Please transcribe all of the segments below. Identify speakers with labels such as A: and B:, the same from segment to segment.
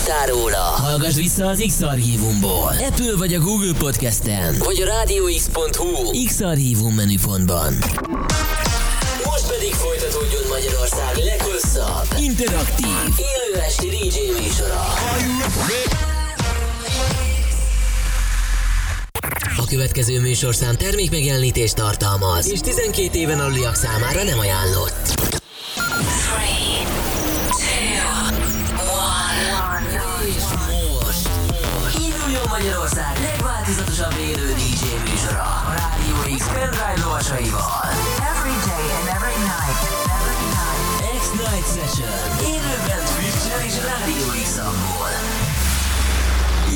A: hallottál róla? Hallgass vissza az X-Archívumból. Apple vagy a Google Podcast-en. Vagy a rádióx.hu X-Archívum menüpontban. Most pedig folytatódjon Magyarország leghosszabb, interaktív, élő esti DJ műsora. A következő műsorszám termékmegjelenítést tartalmaz, és 12 éven aluliak számára nem ajánlott. Magyarország legváltozatosabb élő DJ műsora a Rádió X pendrive lovasaival.
B: Every day and every night. Every night.
A: X-Night Session. Élőben Twitch-en és Rádió X-amból.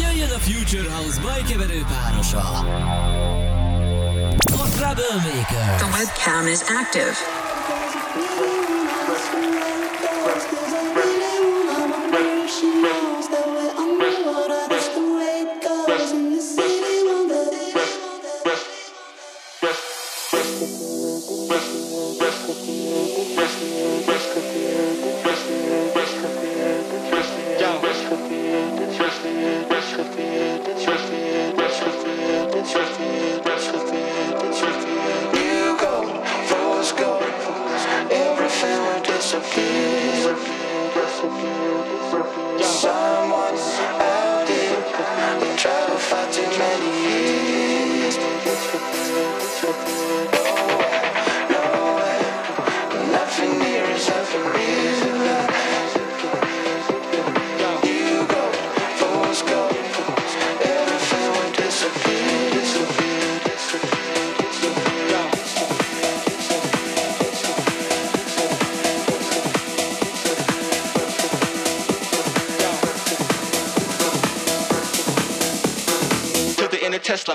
A: Jöjjön a Future House bajkeverő párosa. A Troublemaker.
B: The webcam is active.
C: You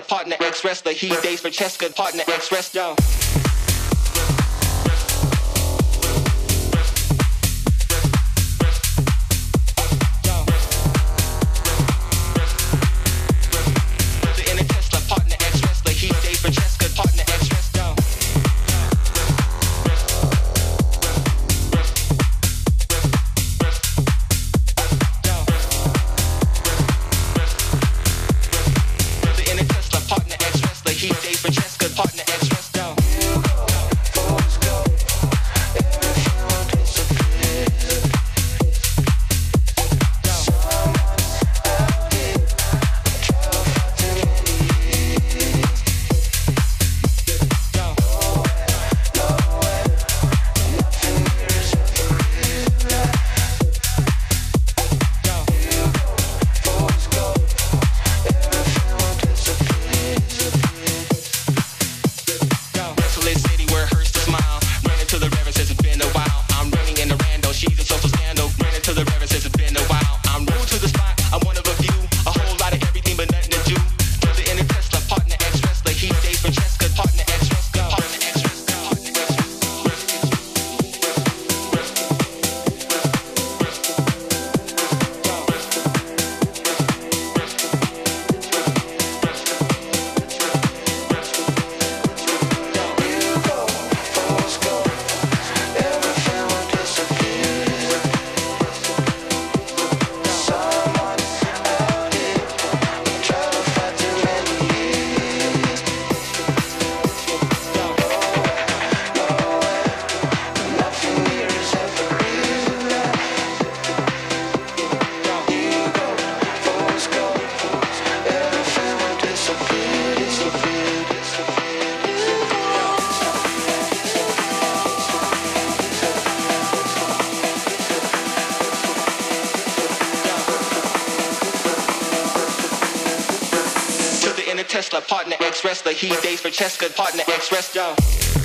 D: partner ex wrestler. He dates for Cheska partner ex wrestler. Wrestler. He dates for Cheska partner ex wrestler.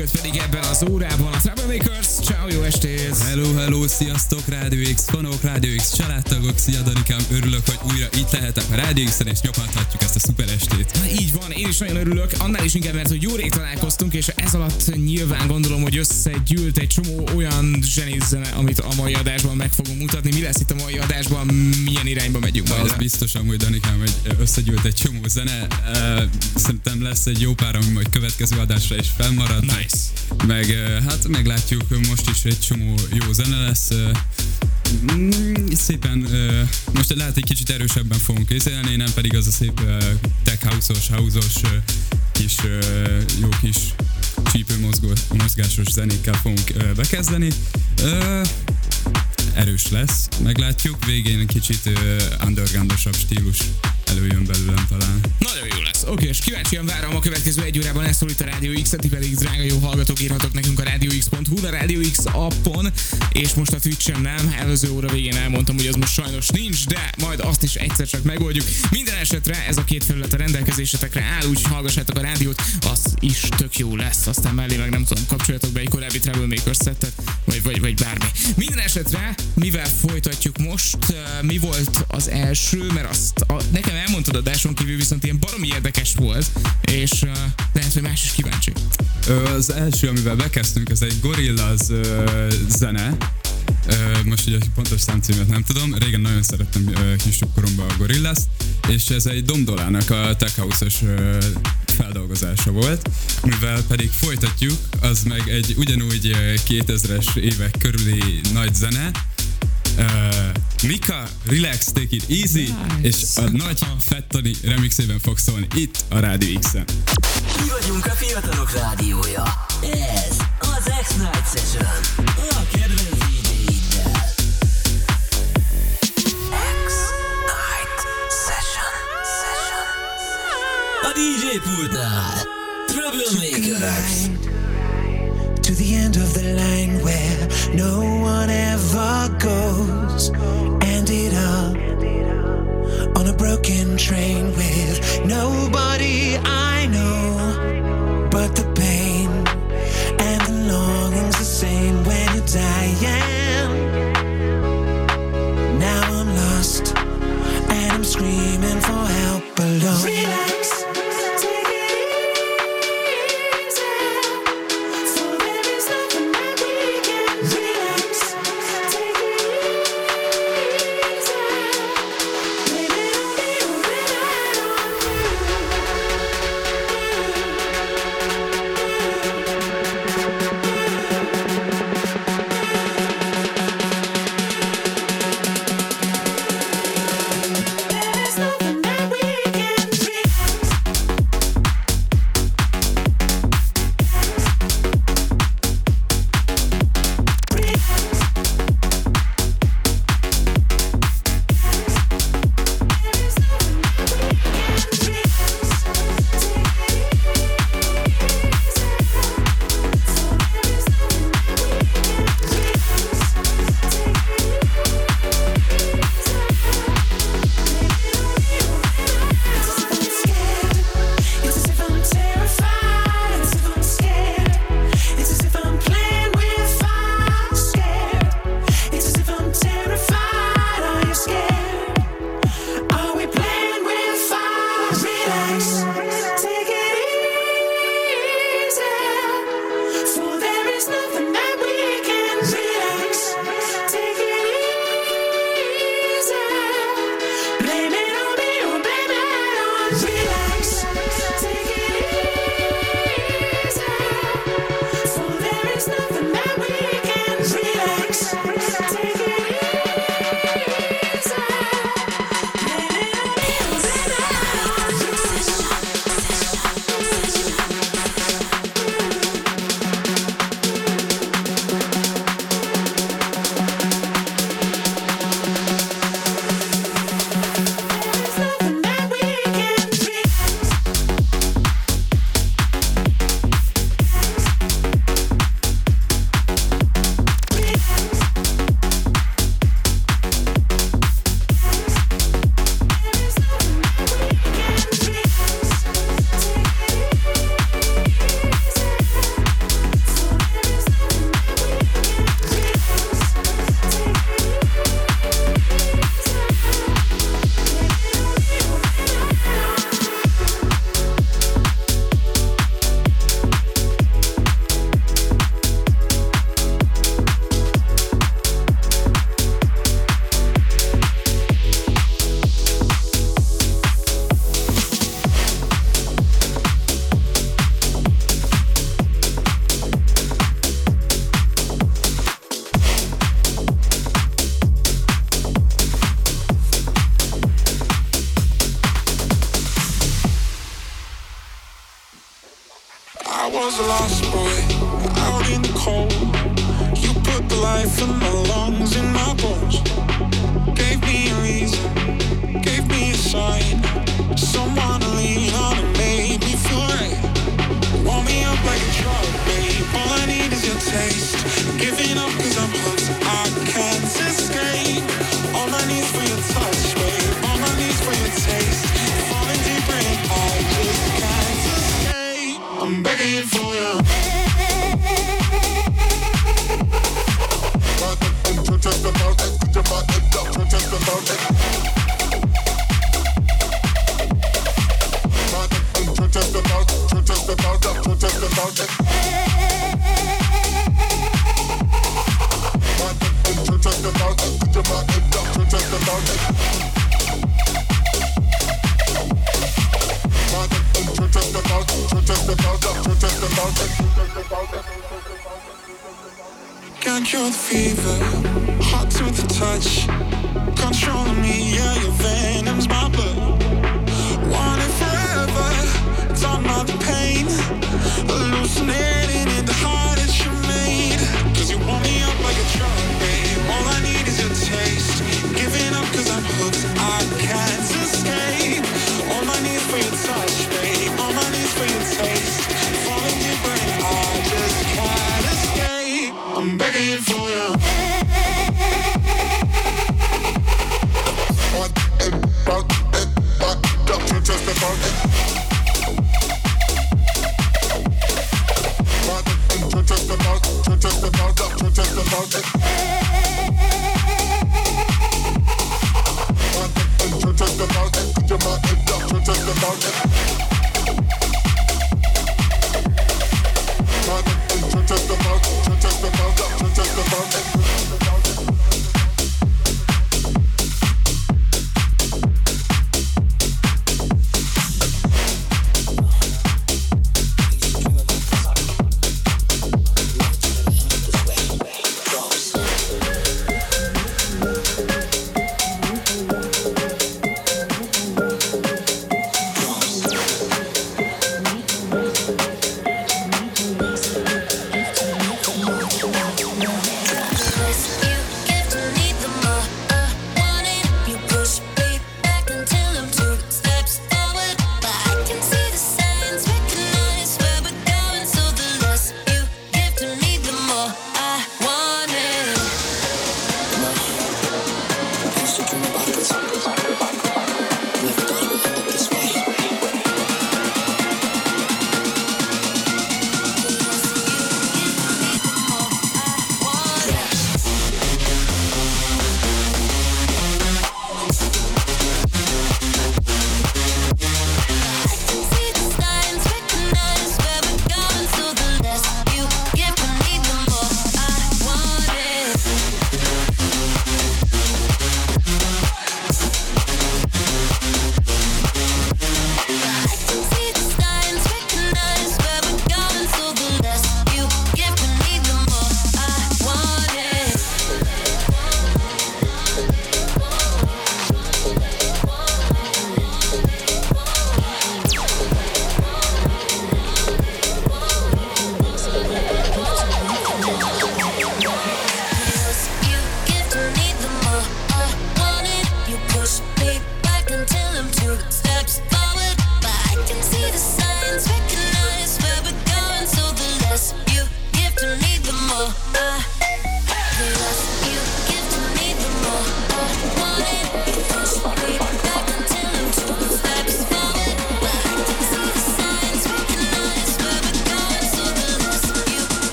E: Mögött pedig ebben az órában a Troublemakers. Ciao, jó estét!
F: Hello, hello, sziasztok, Rádió X fanok, Rádió X családtagok, szia Danikám, örülök, hogy újra itt lehetek a Rádió X-en, és nyomhatjuk
E: nagyon örülök, annál is inkább, mert hogy jó rég találkoztunk, és ez alatt nyilván gondolom, hogy összegyűlt egy csomó olyan zene, amit a mai adásban meg fogunk mutatni. Mi lesz itt a mai adásban, milyen irányba megyünk majd?
F: Az biztos amúgy, Danikám, hogy összegyűlt egy csomó zene. Szerintem lesz egy jó pár, ami majd következő adásra is felmarad.
E: Nice.
F: Meg hát meglátjuk, most is egy csomó jó zene lesz. Mm, Szépen, most lehet egy kicsit erősebben fogunk készülni, nem pedig az a szép tech house-os, house-os kis, jó kis csípő mozgásos zenékkel fogunk bekezdeni. Erős lesz, meglátjuk. Végén kicsit undergroundosabb stílus előjön belőlem talán.
E: Nagyon jó lesz. Oké, és kíváncsian várom a következő egy órában ezt szól itt a Rádió X, ti pedig drága jó hallgatók írhatok nekünk a rádióx.hu, a Rádió X appon, és most a Twitch-en nem. Előző óra végén elmondtam, hogy az most sajnos nincs, de majd azt is egyszer csak megoldjuk. Minden esetre ez a két felület a rendelkezésetekre áll, úgy hallgassátok a rádiót, az is tök jó lesz. Aztán mellé meg nem tudom, kapcsoljatok be egy korábbi Troublemaker szettet, vagy, vagy, vagy bármi. Minden esetre, mivel folytatjuk most, uh, mi volt az első, mert azt a, nekem elmondtad a Dáson kívül, viszont ilyen baromi érdekes volt, és uh, lehet, hogy más is kíváncsi.
F: Az első, amivel bekezdtünk, ez egy Gorillaz ö, zene. Most ugye pontos számcímet nem tudom, régen nagyon szerettem kisebb koromban a Gorillaz, és ez egy Domdolának a Tech House-os feldolgozása volt, mivel pedig folytatjuk, az meg egy ugyanúgy ö, 2000-es évek körüli nagy zene, Uh, Mika, Relax, Take It Easy,
E: Nice.
F: és a nagy Fettani remixében fog szólni itt a Rádió X-en.
A: Mi vagyunk a fiatalok rádiója. Ez az X-Night Session. A kedvenc DJ pultnál. Troublemakers.
G: To the end of the line where no one ever goes.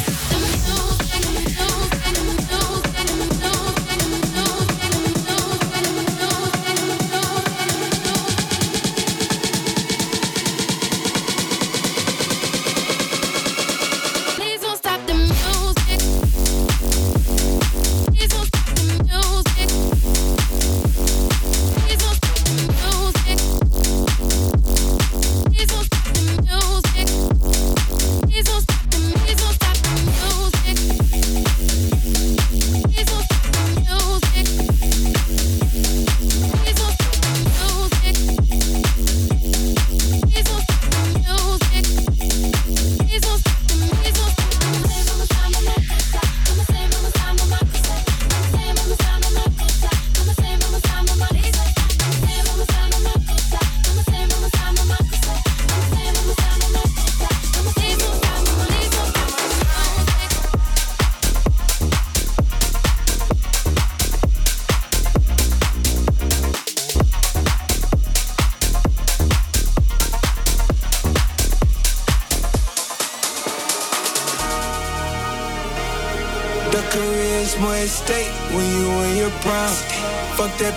G: do, do.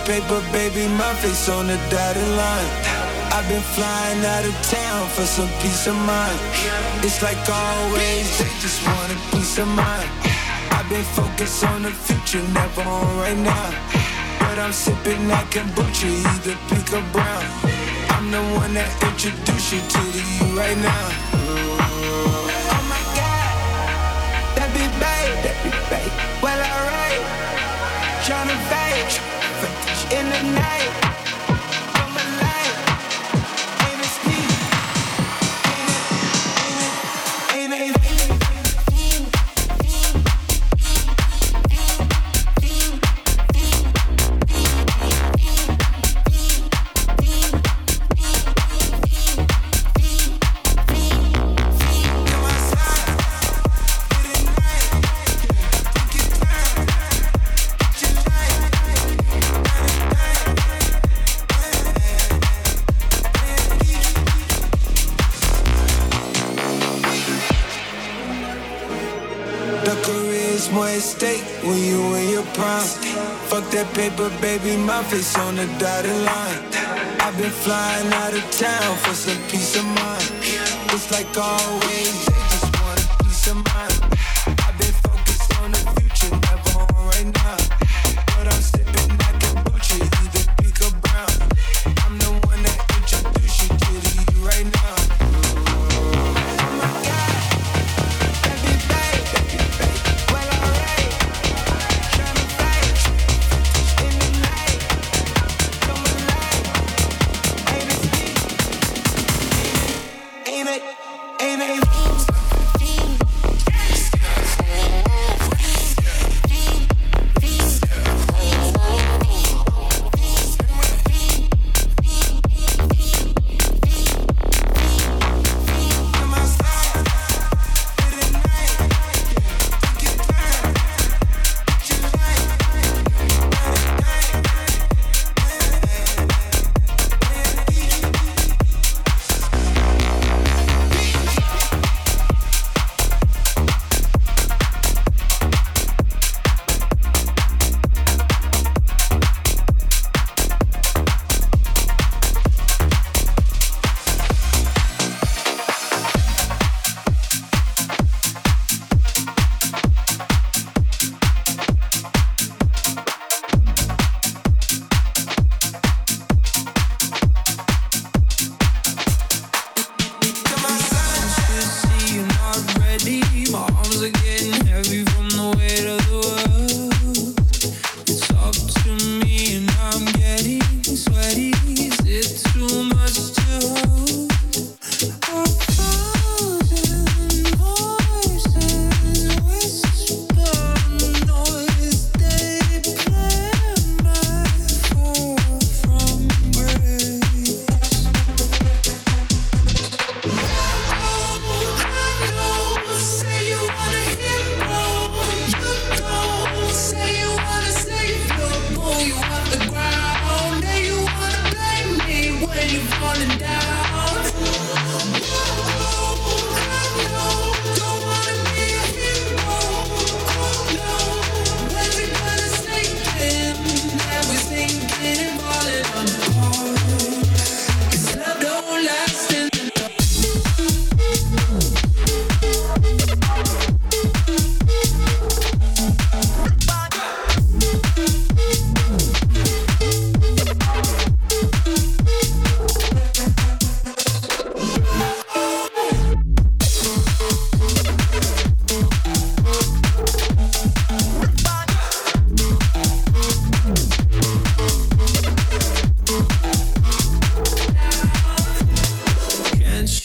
G: Paper, baby, my face on the dotted line. I've been flying out of town for some peace of mind. It's like always, they just want a peace of mind. I've been focused on the future, never on right now. But I'm sipping that kombucha, either pink or brown. I'm the one that introduced you to the you right now. Oh my God, that be babe, that be babe. Well, alright, tryna fade in the night. That paper, baby, my face on the dotted line. I've been flying out of town for some peace of mind. It's like always,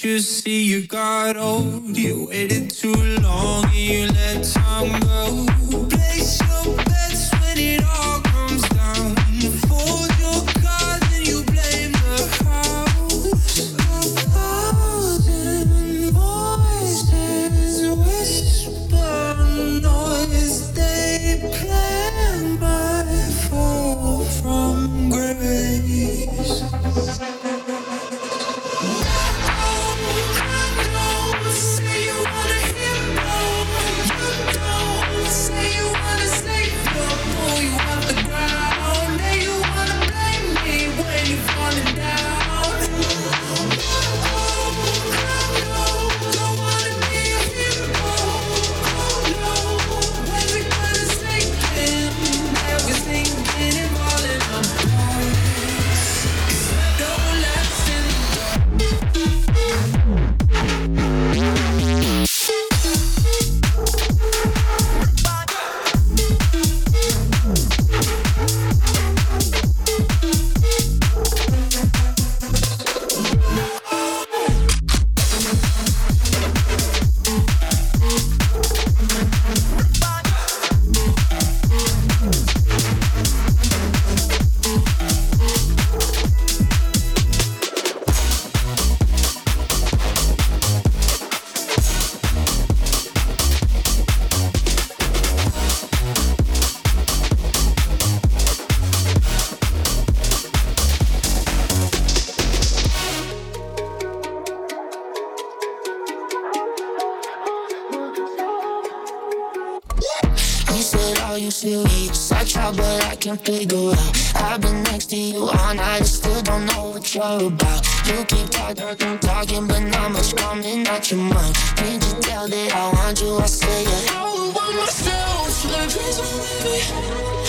G: you
H: see you got old? You waited too long and you let time go. Place your bets how you still hate us. I try, but I
I: can't figure out. I've been next to you all night, I still don't know what you're about. You keep talking, talking, but not much coming out your mouth. Can't you tell that I want you? I say yeah. I want myself, like please, baby.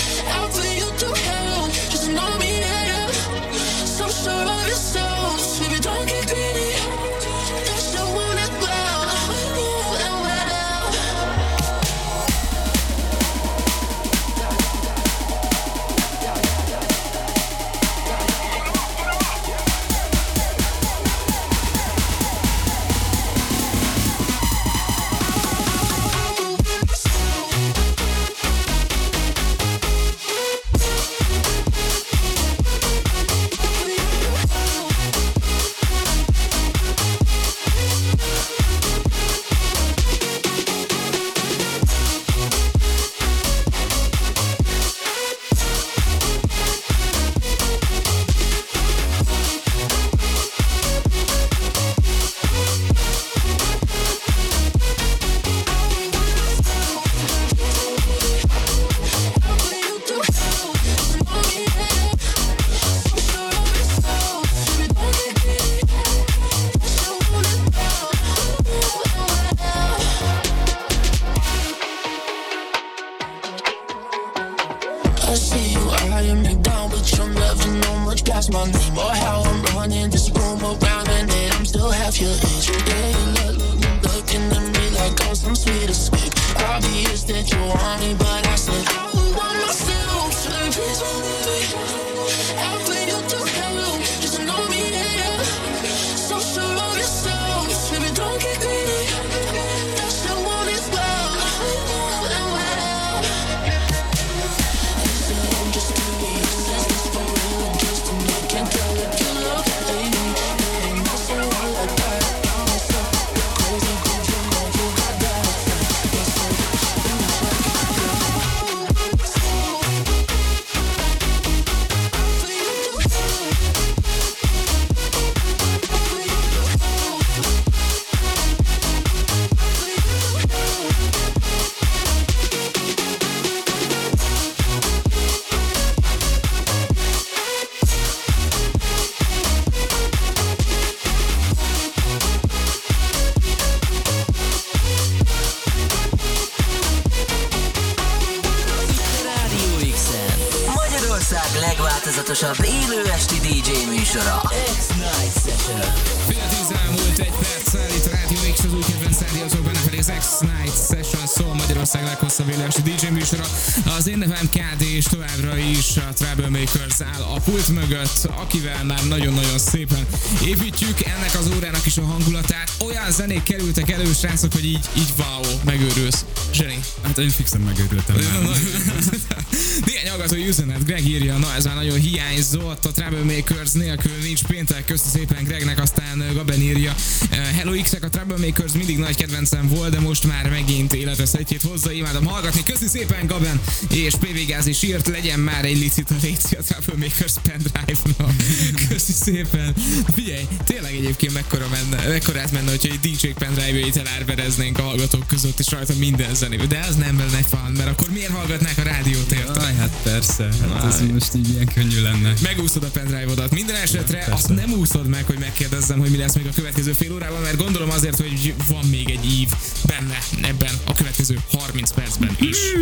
E: Mögött, akivel már nagyon-nagyon szépen építjük ennek az órának is a hangulatát. Olyan zenék kerültek elő, srácok, hogy így, így wow, megőrülsz. Zseni.
F: Hát én fixen megőrültem.
E: Néhány hallgatói üzenet, Greg írja, na ez már nagyon hiányzott, a Troublemakers nélkül nincs péntek, köszi szépen Gregnek, aztán Gaben írja, eh, Hello x a Troublemakers mindig nagy kedvencem volt, de most már megint életes egyét hozza, imádom hallgatni, köszi szépen Gaben, és PV Gáz is írt, legyen már egy licit a Léci a Troublemakers pendrive-nak. Köszi szépen. Figyelj, tényleg egyébként mekkora menne, mekkorát menne, hogyha egy DJ pendrive-jait elárvereznénk a hallgatók között, és rajta minden zenébe. De az nem lenne fan, mert akkor miért hallgatnák a rádiót, érted?
F: Aj, hát persze, hát ez most így ilyen könnyű lenne.
E: Megúszod a pendrive-odat. Minden esetre
F: persze.
E: azt nem úszod meg, hogy megkérdezzem, hogy mi lesz még a következő fél órában, mert gondolom azért, hogy van még egy ív benne ebben a következő 30 percben is.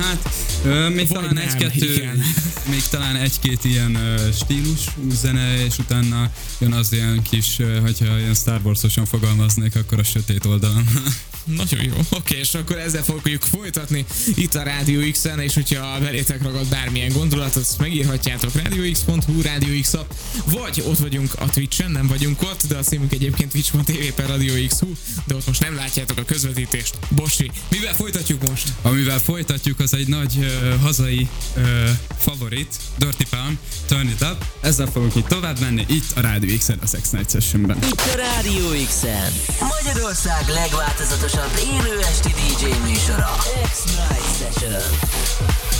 F: Hát, ö, még
E: Vagy
F: talán egy-kettő, még talán egy-két ilyen ö, stílus zene, és utána jön az ilyen kis, ö, hogyha ilyen Star Wars-osan fogalmaznék, akkor a sötét oldalon.
E: Nagyon jó. Oké, és akkor ezzel fogjuk folytatni itt a Rádió X-en, és hogyha belétek ragad bármilyen gondolatot, azt megírhatjátok radiox.hu, Radio X app, vagy ott vagyunk a Twitch-en, nem vagyunk ott, de a címünk egyébként twitch.tv per Radio X.hu, de ott most nem látjátok a közvetítést. Bocsi, mivel folytatjuk most?
F: Amivel folytatjuk, az egy nagy ö, hazai ö, favorit, Dirty Palm, Turn It Up. Ezzel fogok itt tovább menni, itt a Radio X-en, a Sex Night Sessionben.
A: Itt a Rádió X-en. Magyarország legváltozatosabb élő esti DJ műsora. X-Night Session.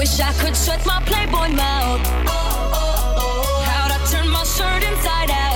J: Wish I could shut my Playboy mouth. How'd I turn my shirt inside out?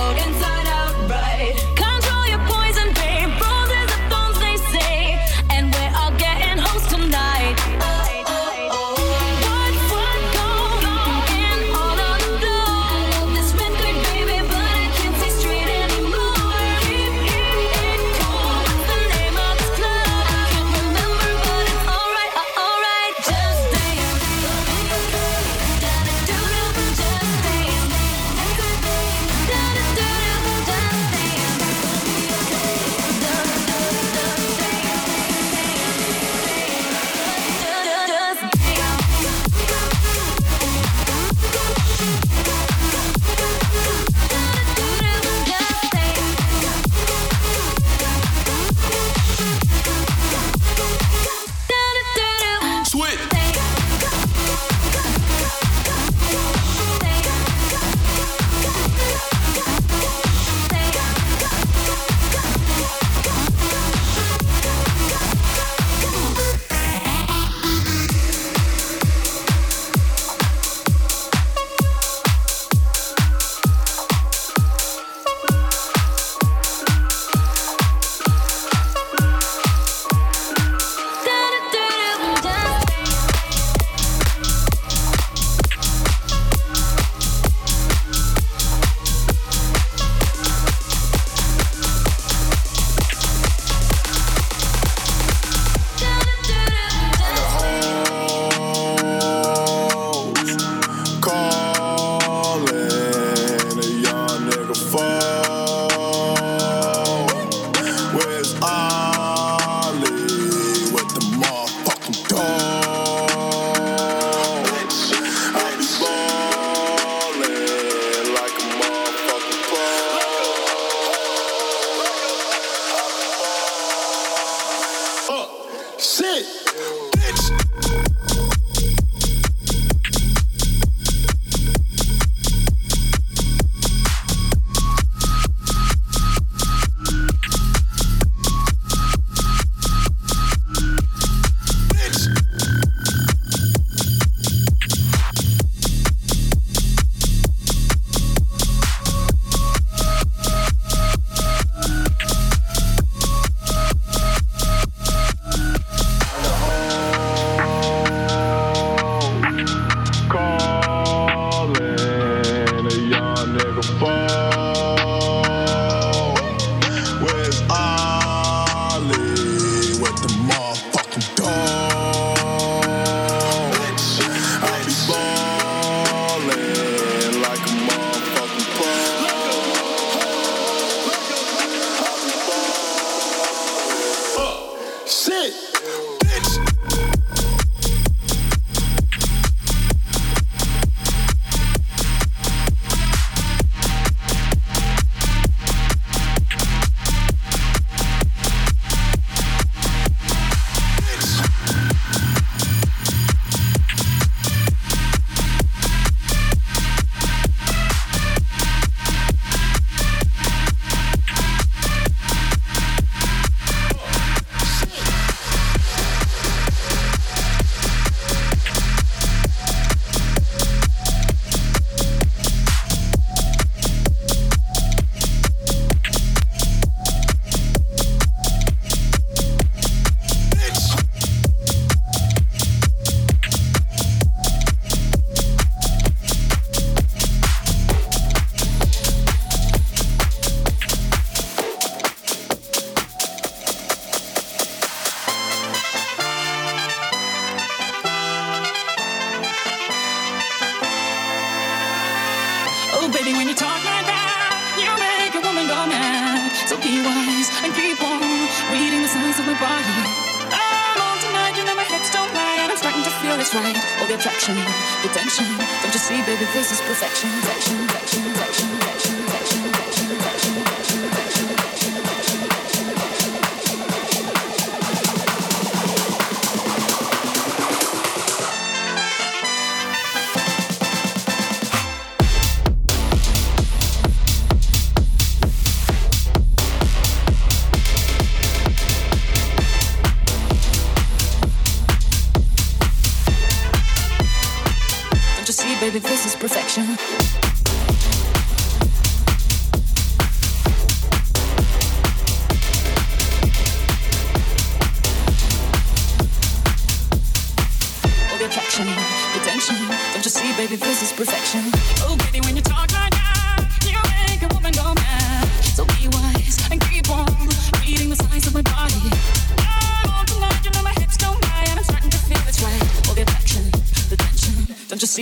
J: The fuck.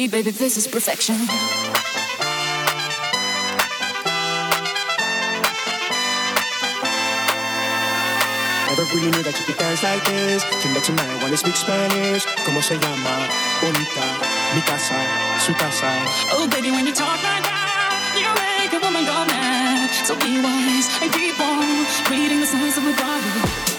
J: baby, this
K: is perfection.
L: Never really knew that you could dance like this. Came back to mind, wanna speak Spanish. ¿Cómo se llama? Bonita, mi casa, su casa.
K: Oh, baby, when you talk like that, you make a woman go mad. So be wise and keep on reading the signs of the
C: body.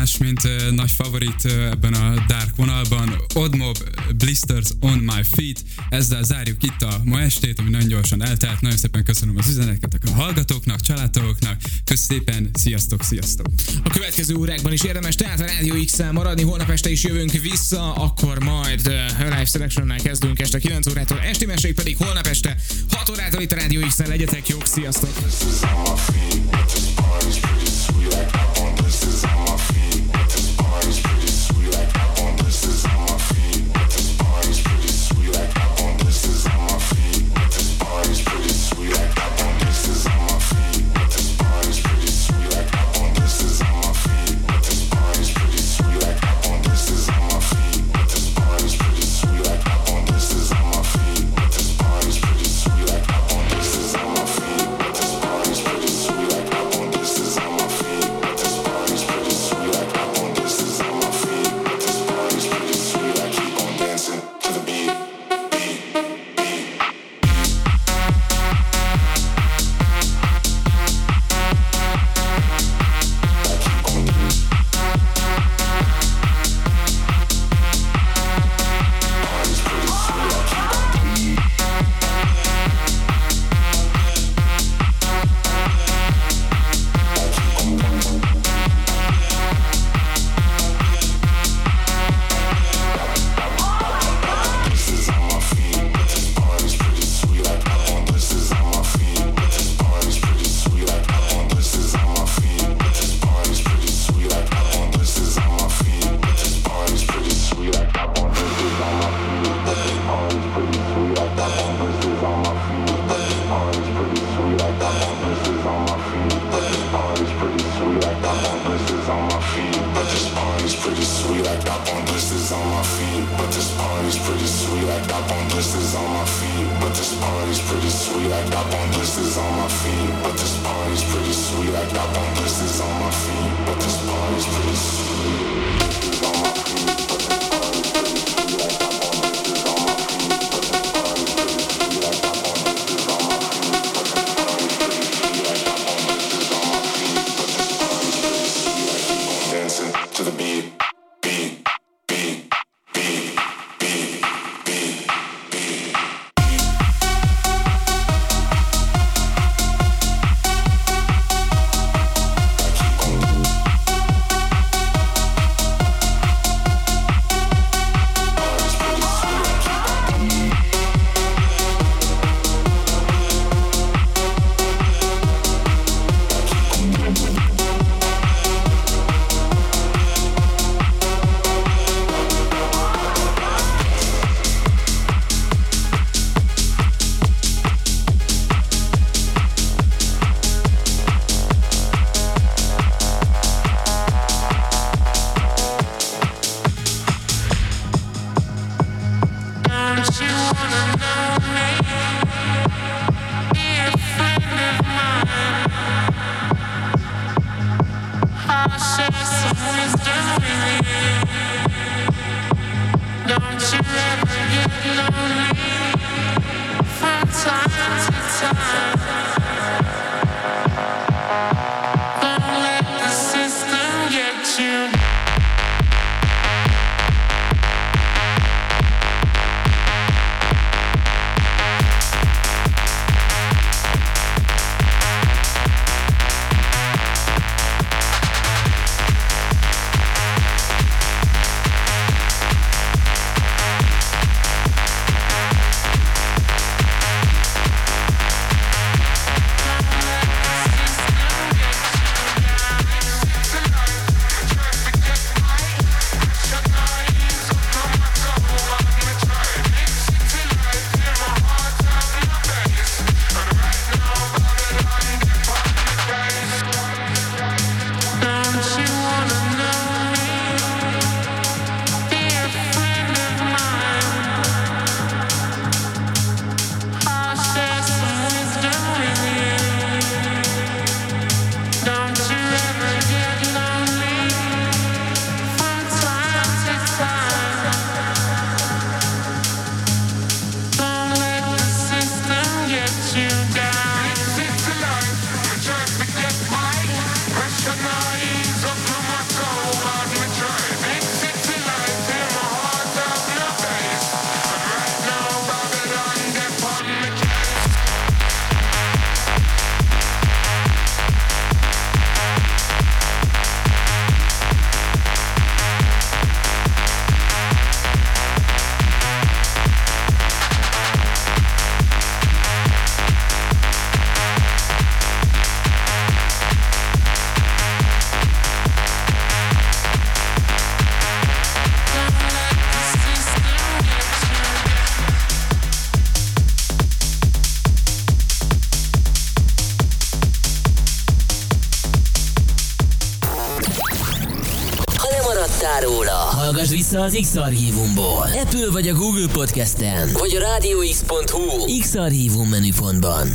C: más, mint uh, nagy favorit uh, ebben a dark vonalban. Oddmob Blisters on my feet. Ezzel zárjuk itt a ma estét, ami nagyon gyorsan eltelt. Nagyon szépen köszönöm az üzeneteket a hallgatóknak, családtagoknak. Köszönöm szépen, sziasztok, sziasztok!
E: A következő órákban is érdemes tehát a Rádió x maradni. Holnap este is jövünk vissza, akkor majd uh, Live selection kezdünk este 9 órától. Esti mesék pedig holnap este 6 órától itt a Rádió x legyetek jók, sziasztok!
A: Hallgass vissza az X-Archívumból. Apple vagy a Google Podcasten, vagy a rádióx.hu X-Archívum menüpontban.